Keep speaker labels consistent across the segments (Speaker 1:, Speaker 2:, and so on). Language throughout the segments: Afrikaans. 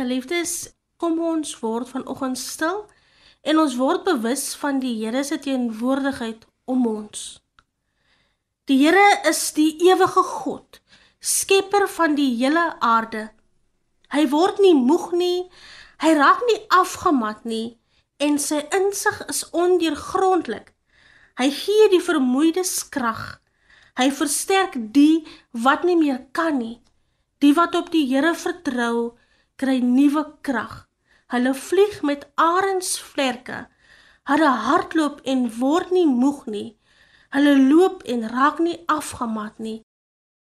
Speaker 1: geliefdes, kom ons word vanoggend stil en ons word bewus van die Here se teenwoordigheid om ons. Die Here is die ewige God, skepper van die hele aarde. Hy word nie moeg nie, hy raak nie afgemat nie en sy insig is ondeurgrondelik. Hy gee die vermoeides krag. Hy versterk die wat nie meer kan nie. Die wat op die Here vertrou, kry nuwe krag. Hulle vlieg met arensvlerke. Hulle hardloop en word nie moeg nie. Hulle loop en raak nie afgemat nie.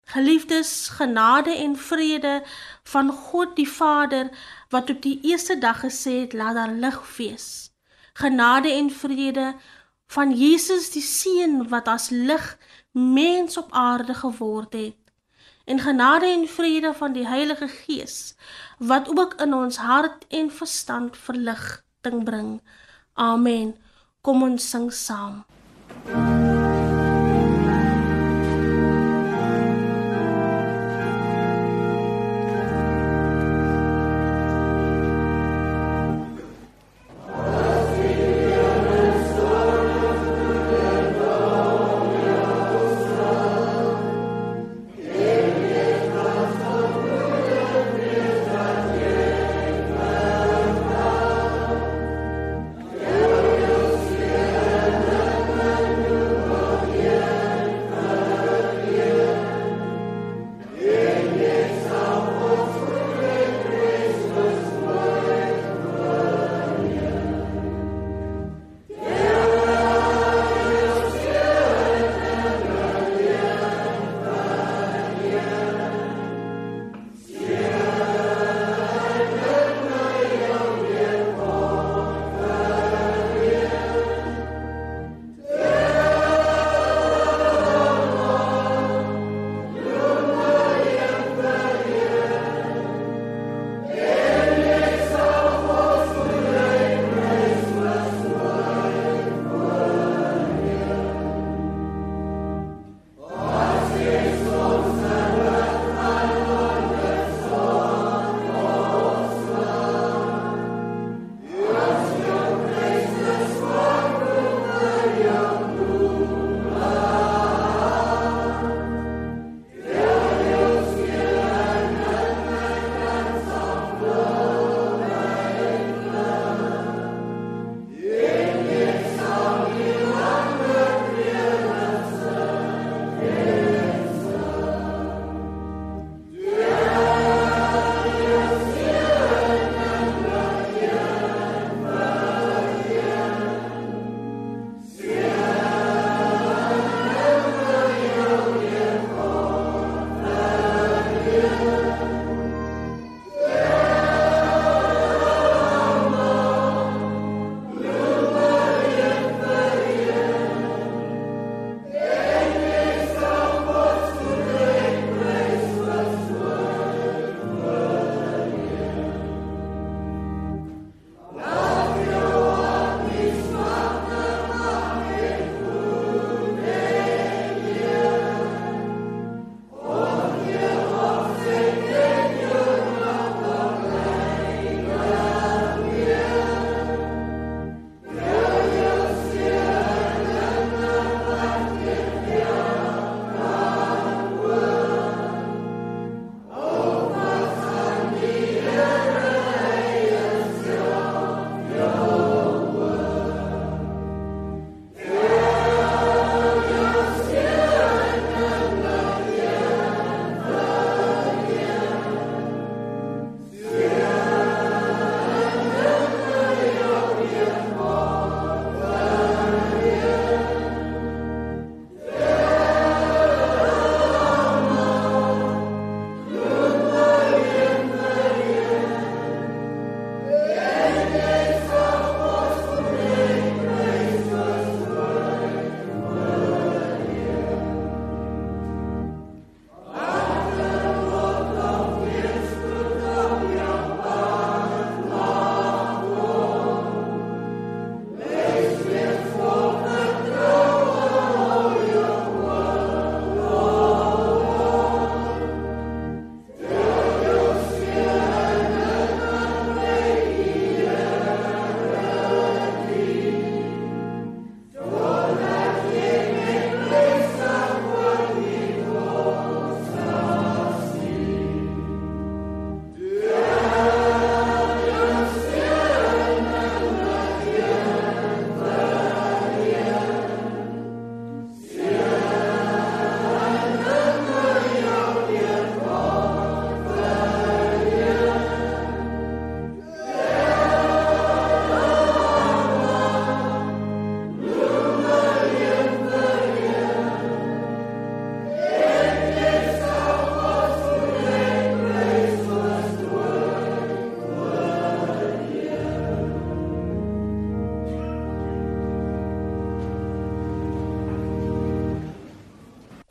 Speaker 1: Geliefdes, genade en vrede van God die Vader wat op die eerste dag gesê het laat daar lig wees. Genade en vrede van Jesus die Seun wat as lig mens op aarde geword het en genade en vrede van die Heilige Gees wat ook in ons hart en verstand verligting bring. Amen. Kom ons sing saam.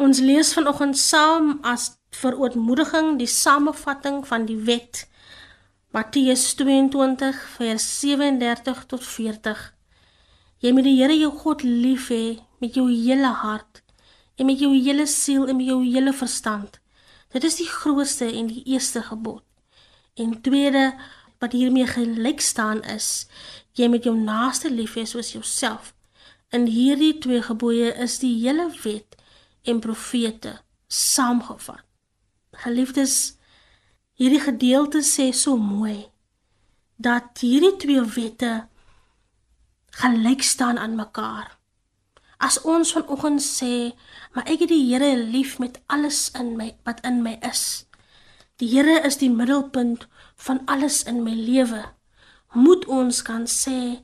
Speaker 1: Ons lees vanoggend saam as vir ootmoediging die samevatting van die wet. Matteus 22 vers 37 tot 40. Jy moet die Here jou God lief hê met jou hele hart en met jou hele siel en met jou hele verstand. Dit is die grootste en die eerste gebod. En tweede wat hiermee gelyk staan is jy moet jou naaste lief hê soos jouself. In hierdie twee gebooie is die hele wet en profete saamgevat. Geliefdes, hierdie gedeelte sê so mooi dat hierdie twee wette gelyk staan aan mekaar. As ons vanoggend sê, maar ek het die Here lief met alles in my wat in my is. Die Here is die middelpunt van alles in my lewe. Moet ons kan sê,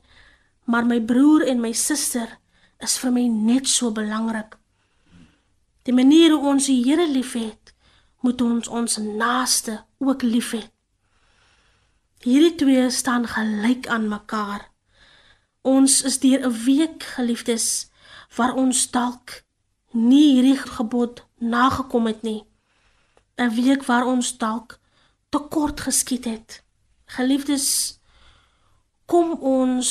Speaker 1: maar my broer en my suster is vir my net so belangrik Die manier hoe ons die Here liefhet, moet ons ons naaste ook liefhet. Hierdie twee staan gelyk aan mekaar. Ons is deur 'n week geliefdes waar ons dalk nie hierdie gebod nagekom het nie. 'n Week waar ons dalk tekort geskiet het. Geliefdes, kom ons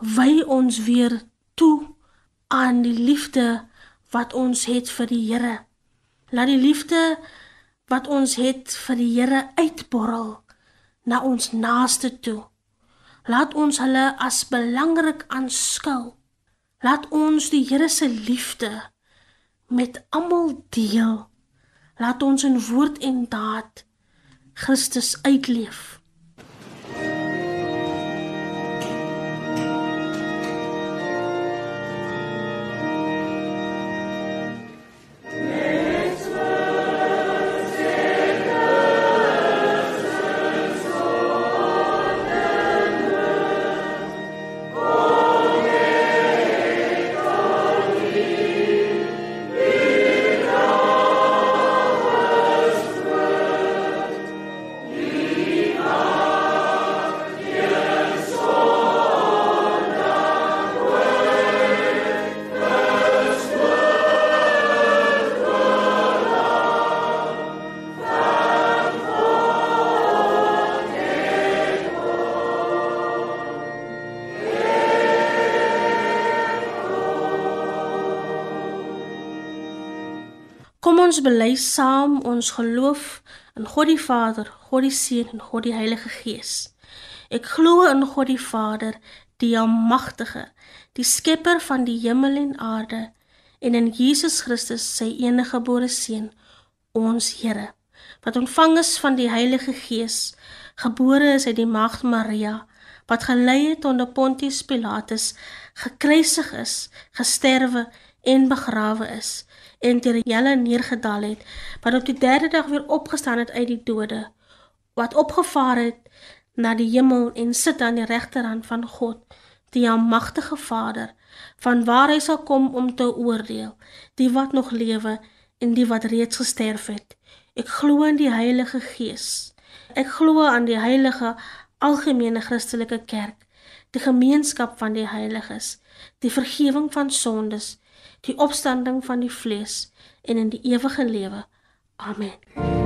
Speaker 1: wy ons weer toe aan die liefde wat ons het vir die Here. Laat die liefde wat ons het vir die Here uitborrel na ons naaste toe. Laat ons hulle as belangrik aanskou. Laat ons die Here se liefde met almal deel. Laat ons in woord en daad Christus uitleef. Bely saam ons geloof in God die Vader, God die Seun en God die Heilige Gees. Ek glo in God die Vader, die Almagtige, die Skepper van die hemel en aarde, en in Jesus Christus, sy enige gebore Seun, ons Here, wat ontvang is van die Heilige Gees, gebore is uit die Maagd Maria, wat gelei het onder Pontius Pilatus, gekruisig is, gesterwe en begrawe is en ter helle neergedaal het, wat op die derde dag weer opgestaan het uit die dode, wat opgevaar het na die hemel en sit aan die regterhand van God, die almagtige Vader, van waar hy sal kom om te oordeel, die wat nog lewe en die wat reeds gesterf het. Ek glo in die Heilige Gees. Ek glo aan die heilige algemene Christelike kerk, die gemeenskap van die heiliges, die vergifnis van sondes, die opstanding van die vlees en in die ewige lewe. Amen.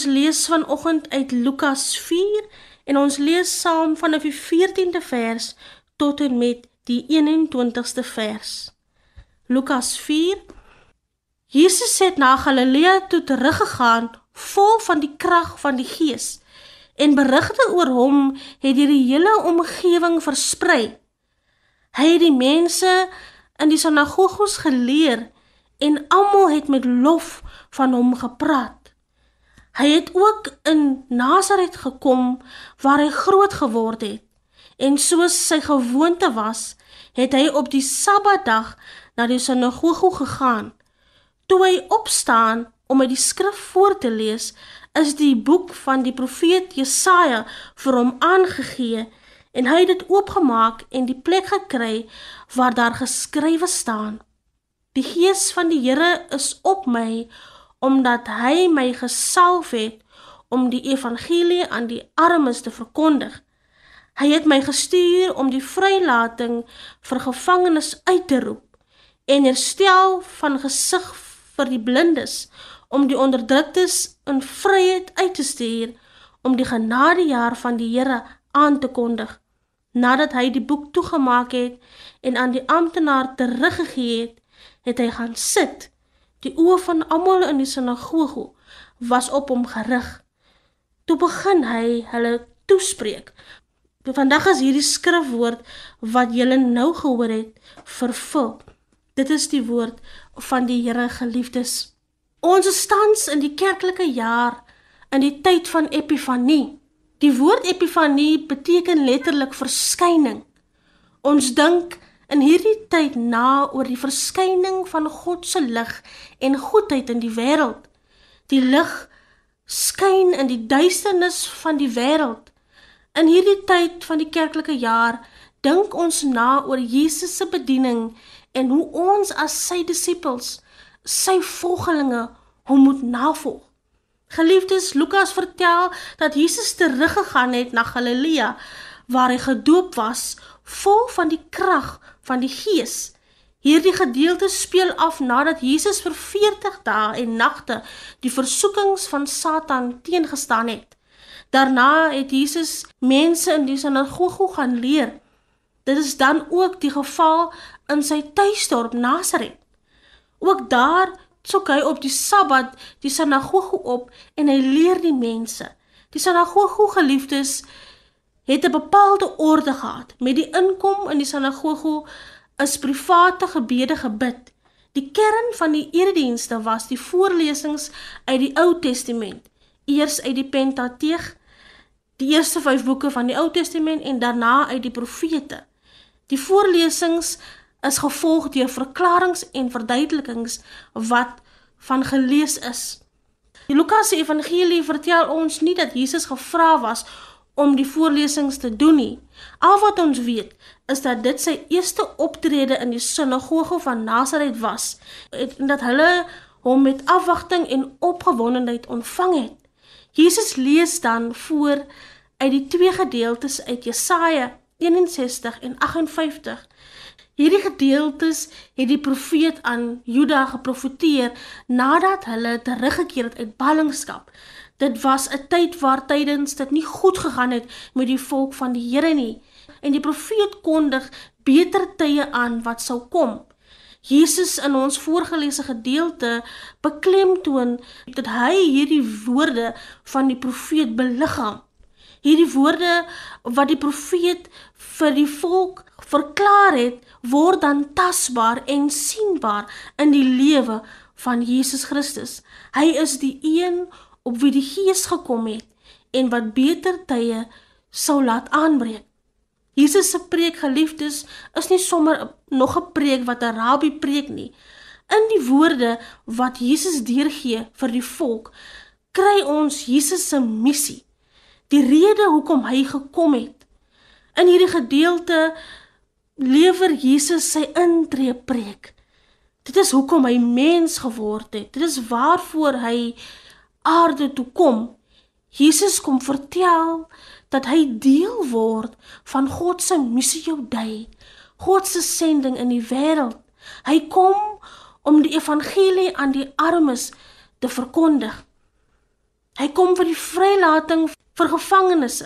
Speaker 1: Ons lees vanoggend uit Lukas 4 en ons lees saam vanaf die 14de vers tot en met die 21ste vers. Lukas 4 Jesus het na Galilea toe teruggegaan vol van die krag van die Gees en berigte oor hom het deur die hele omgewing versprei. Hy het die mense in die sinagogos geleer en almal het met lof van hom gepraat. Hy het ook in Nasaret gekom waar hy groot geword het. En soos sy gewoonte was, het hy op die Sabbatdag na die sinagoge gegaan. Toe hy opstaan om uit die skrif voor te lees, is die boek van die profeet Jesaja vir hom aangegee en hy het dit oopgemaak en die plek gekry waar daar geskrywe staan: Die gees van die Here is op my omdat hy my gesalf het om die evangelie aan die armes te verkondig. Hy het my gestuur om die vrylating vir gevangenes uit te roep en herstel van gesig vir die blindes om die onderdruktes in vryheid uit te stuur om die genadejaar van die Here aan te kondig. Nadat hy die boek toegemaak het en aan die amptenaar teruggegee het, het hy gaan sit Die oë van almal in die sinagoge was op hom gerig. Toe begin hy hulle toespreek. Vandag is hierdie skrifwoord wat julle nou gehoor het vervul. Dit is die woord van die Here geliefdes. Ons staan in die kerklike jaar in die tyd van Epifanie. Die woord Epifanie beteken letterlik verskyning. Ons dink in hierdie tyd na oor die verskyning van God se lig en goedheid in die wêreld. Die lig skyn in die duisternis van die wêreld. In hierdie tyd van die kerklike jaar dink ons na oor Jesus se bediening en hoe ons as sy disippels, sy volgelinge, hom moet navolg. Geliefdes, Lukas vertel dat Jesus teruggegaan het na Galilea waar hy gedoop was vol van die krag van die Gees. Hierdie gedeelte speel af nadat Jesus vir 40 dae en nagte die versoekings van Satan teengestaan het. Daarna het Jesus mense in die sinagoge gaan leer. Dit is dan ook die geval in sy tuisdorp Nasaret. Ook daar suk hy op die Sabbat die sinagoge op en hy leer die mense. Die sinagoge geliefdes het 'n bepaalde orde gehad. Met die inkom in die sinagoge is private gebede gebid. Die kern van die eredienste was die voorlesings uit die Ou Testament. Eers uit die Pentateeg, die eerste 5 boeke van die Ou Testament en daarna uit die profete. Die voorlesings is gevolg deur verklaringe en verduidelikings wat van gelees is. Die Lukas se evangelie vertel ons nie dat Jesus gevra was om die voorlesings te doen nie. Al wat ons weet is dat dit sy eerste optrede in die sinagoge van Nasaret was en dat hulle hom met afwagting en opgewondenheid ontvang het. Jesus lees dan voor uit die twee gedeeltes uit Jesaja 61 en 58. Hierdie gedeeltes het die profeet aan Juda geprofeteer nadat hulle teruggekeer het uit ballingskap. Dit was 'n tyd waar tydens dit nie goed gegaan het met die volk van die Here nie. En die profeet kondig beter tye aan wat sou kom. Jesus in ons voorgelese gedeelte beklemtoon dat hy hierdie woorde van die profeet beliggaam. Hierdie woorde wat die profeet vir die volk verklaar het, word dan tasbaar en sienbaar in die lewe van Jesus Christus. Hy is die een op wie die Gees gekom het en wat beter tye sou laat aanbreek. Jesus se preek geliefdes is nie sommer nog 'n preek wat 'n rabbi preek nie. In die woorde wat Jesus deurgee vir die volk, kry ons Jesus se missie. Die rede hoekom hy gekom het. In hierdie gedeelte lewer Jesus sy intree preek. Dit is hoekom hy mens geword het. Dit is waarvoor hy aarde toe kom, Jesus kom vertel dat hy deel word van God se missie jou dui, God se sending in die wêreld. Hy kom om die evangelie aan die armes te verkondig. Hy kom vir die vrylating vir gevangenes.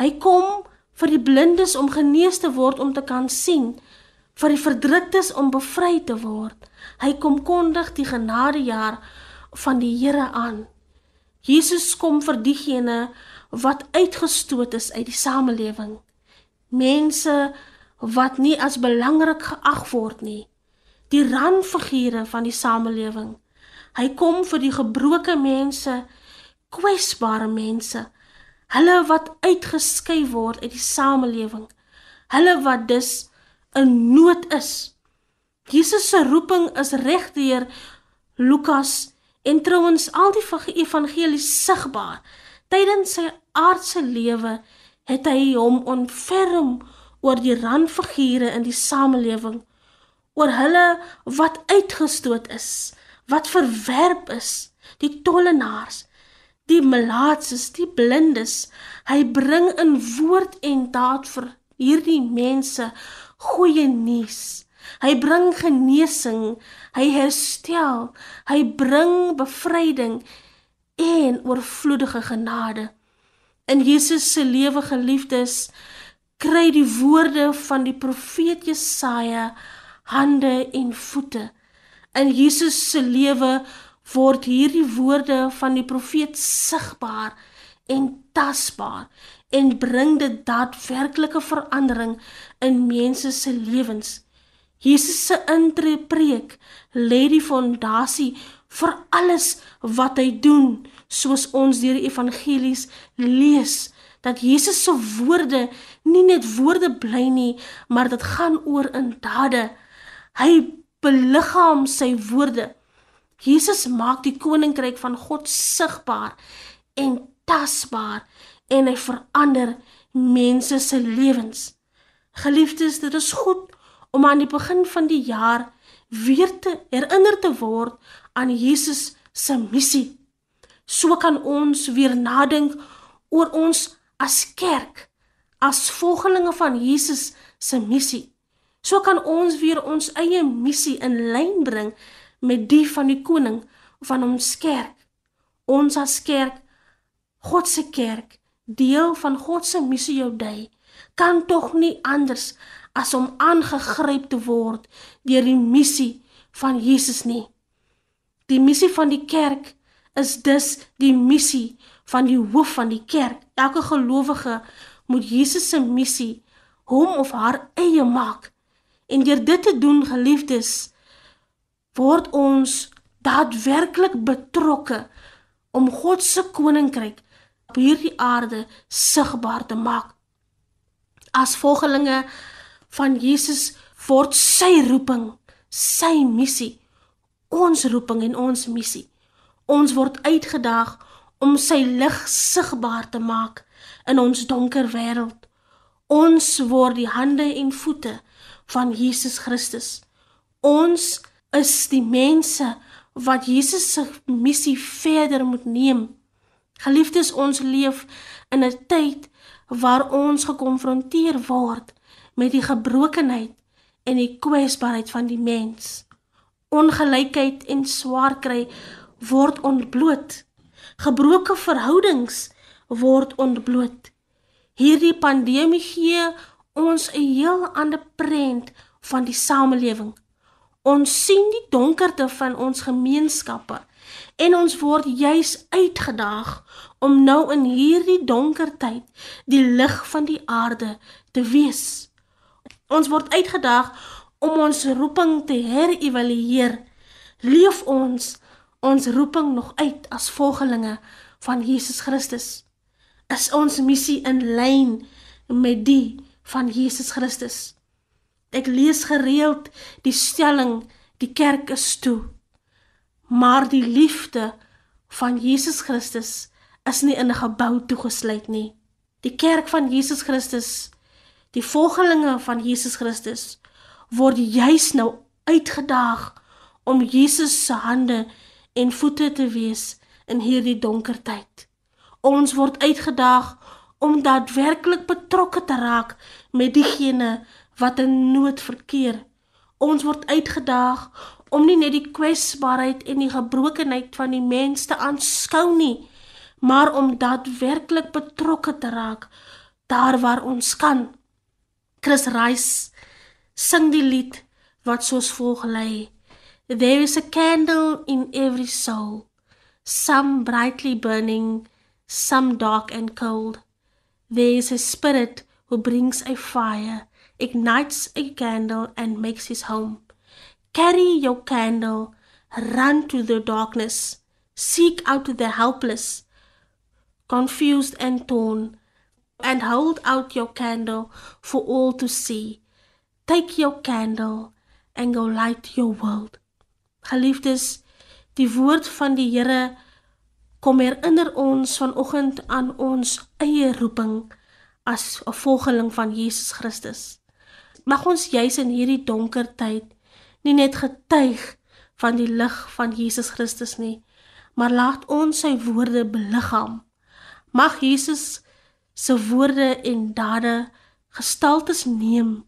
Speaker 1: Hy kom vir die blindes om genees te word om te kan sien, vir die verdruktes om bevry te word. Hy kom kondig die genadejaar van die Here aan. Jesus kom vir diegene wat uitgestoot is uit die samelewing. Mense wat nie as belangrik geag word nie. Die randfigure van die samelewing. Hy kom vir die gebroke mense, kwesbare mense, hulle wat uitgeskei word uit die samelewing. Hulle wat dus in nood is. Jesus se roeping is regdeur Lukas en trouens al die evangelies sigbaar. Tydens sy aardse lewe het hy hom ontferm oor die randfigure in die samelewing, oor hulle wat uitgestoot is, wat verwerp is, die tollenaars, die melaatses, die blindes. Hy bring in woord en daad vir hierdie mense goeie nuus. Hy bring genesing, hy herstel, hy bring bevryding en oorvloedige genade. In Jesus se lewe geliefdes kry die woorde van die profeet Jesaja hande en voete. In Jesus se lewe word hierdie woorde van die profeet sigbaar en tasbaar en bring dit daadwerklike verandering in mense se lewens. Jesus se intree preek lê die fondasie vir alles wat hy doen, soos ons deur die evangelies lees dat Jesus se woorde nie net woorde bly nie, maar dit gaan oor in dade. Hy beliggaam sy woorde. Jesus maak die koninkryk van God sigbaar en tasbaar en hy verander mense se lewens. Geliefdes, dit is goed om aan die begin van die jaar weer te herinner te word aan Jesus se missie. So kan ons weer nadink oor ons as kerk, as volgelinge van Jesus se missie. So kan ons weer ons eie missie in lyn bring met die van die koning van ons kerk. Ons as kerk, God se kerk, deel van God se missie jou dui, kan tog nie anders as om aangegryp te word deur die missie van Jesus nie. Die missie van die kerk is dus die missie van die hoof van die kerk. Elke gelowige moet Jesus se missie hom of haar eie maak. En deur dit te doen, geliefdes, word ons daadwerklik betrokke om God se koninkryk op hierdie aarde sigbaar te maak. As volgelinge van Jesus word sy roeping, sy missie, ons roeping en ons missie. Ons word uitgedaag om sy lig sigbaar te maak in ons donker wêreld. Ons word die hande en voete van Jesus Christus. Ons is die mense wat Jesus se missie verder moet neem. Geliefdes, ons leef in 'n tyd waar ons gekonfronteer word met die gebrokenheid en die kwesbaarheid van die mens. Ongelykheid en swaar kry word ontbloot gebroke verhoudings word ontbloot. Hierdie pandemie gee ons 'n heel ander prent van die samelewing. Ons sien die donkerte van ons gemeenskappe en ons word juis uitgedaag om nou in hierdie donker tyd die lig van die aarde te wees. Ons word uitgedaag om ons roeping te herëvalueer. Leef ons ons roeping nog uit as volgelinge van Jesus Christus? Is ons missie in lyn met die van Jesus Christus? Ek lees gereeld die stelling die kerk is toe. Maar die liefde van Jesus Christus is nie in 'n gebou toegesluit nie. Die kerk van Jesus Christus, die volgelinge van Jesus Christus word juis nou uitgedaag om Jesus se hande en voete te wees in hierdie donker tyd. Ons word uitgedaag om daadwerklik betrokke te raak met diegene wat in nood verkeer. Ons word uitgedaag om nie net die kwesbaarheid en die gebrokenheid van die mens te aanskou nie, maar om daadwerklik betrokke te raak daar waar ons kan. Chris Rice sing die lied wat soos volg lê. There is a candle in every soul, some brightly burning, some dark and cold. There is a spirit who brings a fire, ignites a candle and makes his home. Carry your candle, run to the darkness, seek out the helpless, confused and torn, and hold out your candle for all to see. Take your candle and go light your world. Geliefdes, die woord van die Here kom herinner ons vanoggend aan ons eie roeping as 'n volgeling van Jesus Christus. Mag ons juis in hierdie donker tyd nie net getuig van die lig van Jesus Christus nie, maar laat ons sy woorde beliggaam. Mag Jesus se woorde en dade gestaltes neem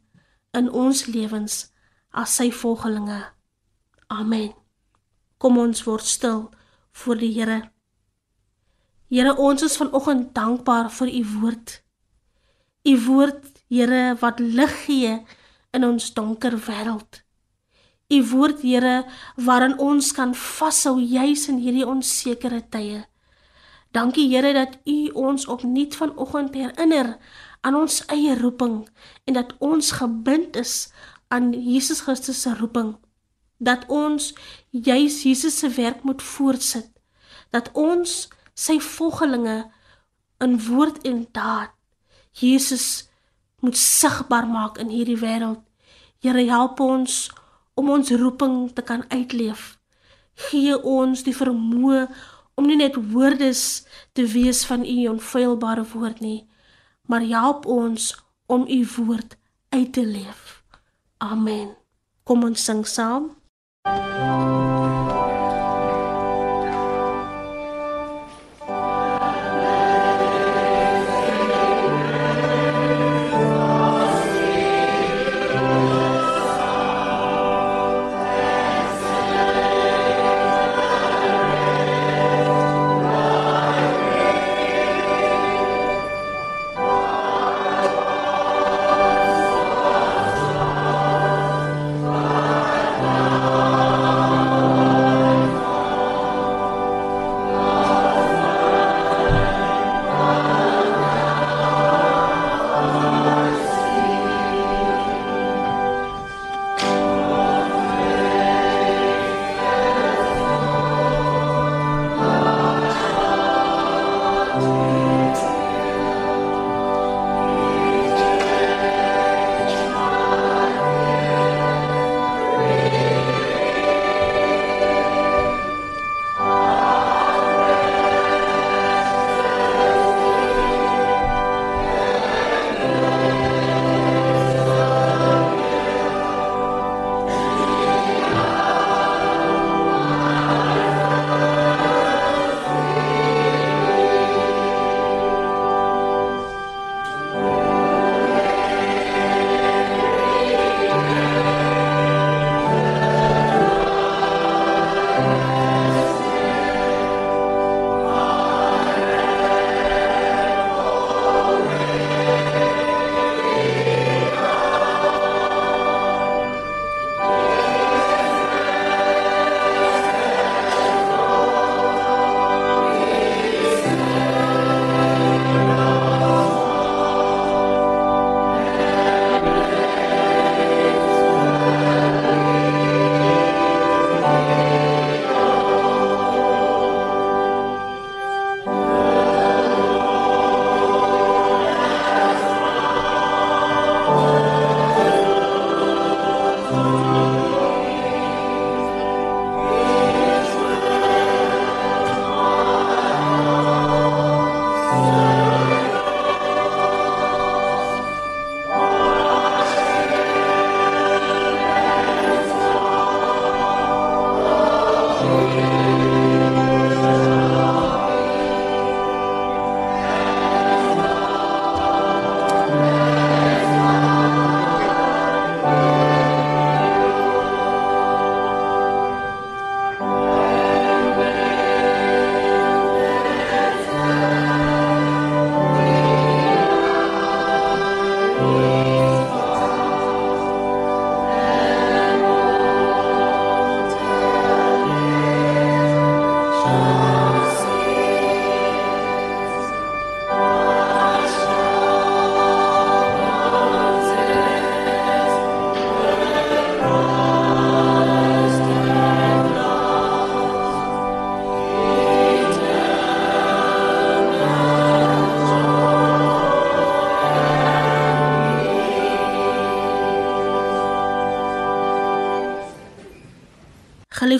Speaker 1: in ons lewens as sy volgelinge. Amen. Kom ons word stil voor die Here. Here, ons is vanoggend dankbaar vir u woord. U woord, Here, wat lig gee in ons donker wêreld. U woord, Here, waarin ons kan vashou juis in hierdie onsekere tye. Dankie Here dat U ons opnuut vanoggend herinner aan ons eie roeping en dat ons gebind is aan Jesus Christus se roeping. Dat ons juis Jesus se werk moet voortsit. Dat ons sy volgelinge in woord en daad Jesus moet sigbaar maak in hierdie wêreld. Here help ons om ons roeping te kan uitleef. Gee ons die vermoë om nie net woordes te wees van u onfeilbare woord nie, maar help ons om u woord uit te leef. Amen. Kom ons sing saam.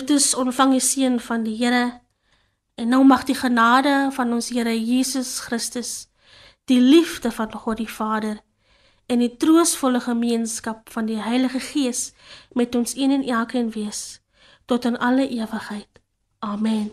Speaker 1: Geliefdes, ontvang die seën van die Here en nou mag die genade van ons Here Jesus Christus, die liefde van God die Vader en die troostvolle gemeenskap van die Heilige Gees met ons een en elkeen wees tot in alle ewigheid. Amen.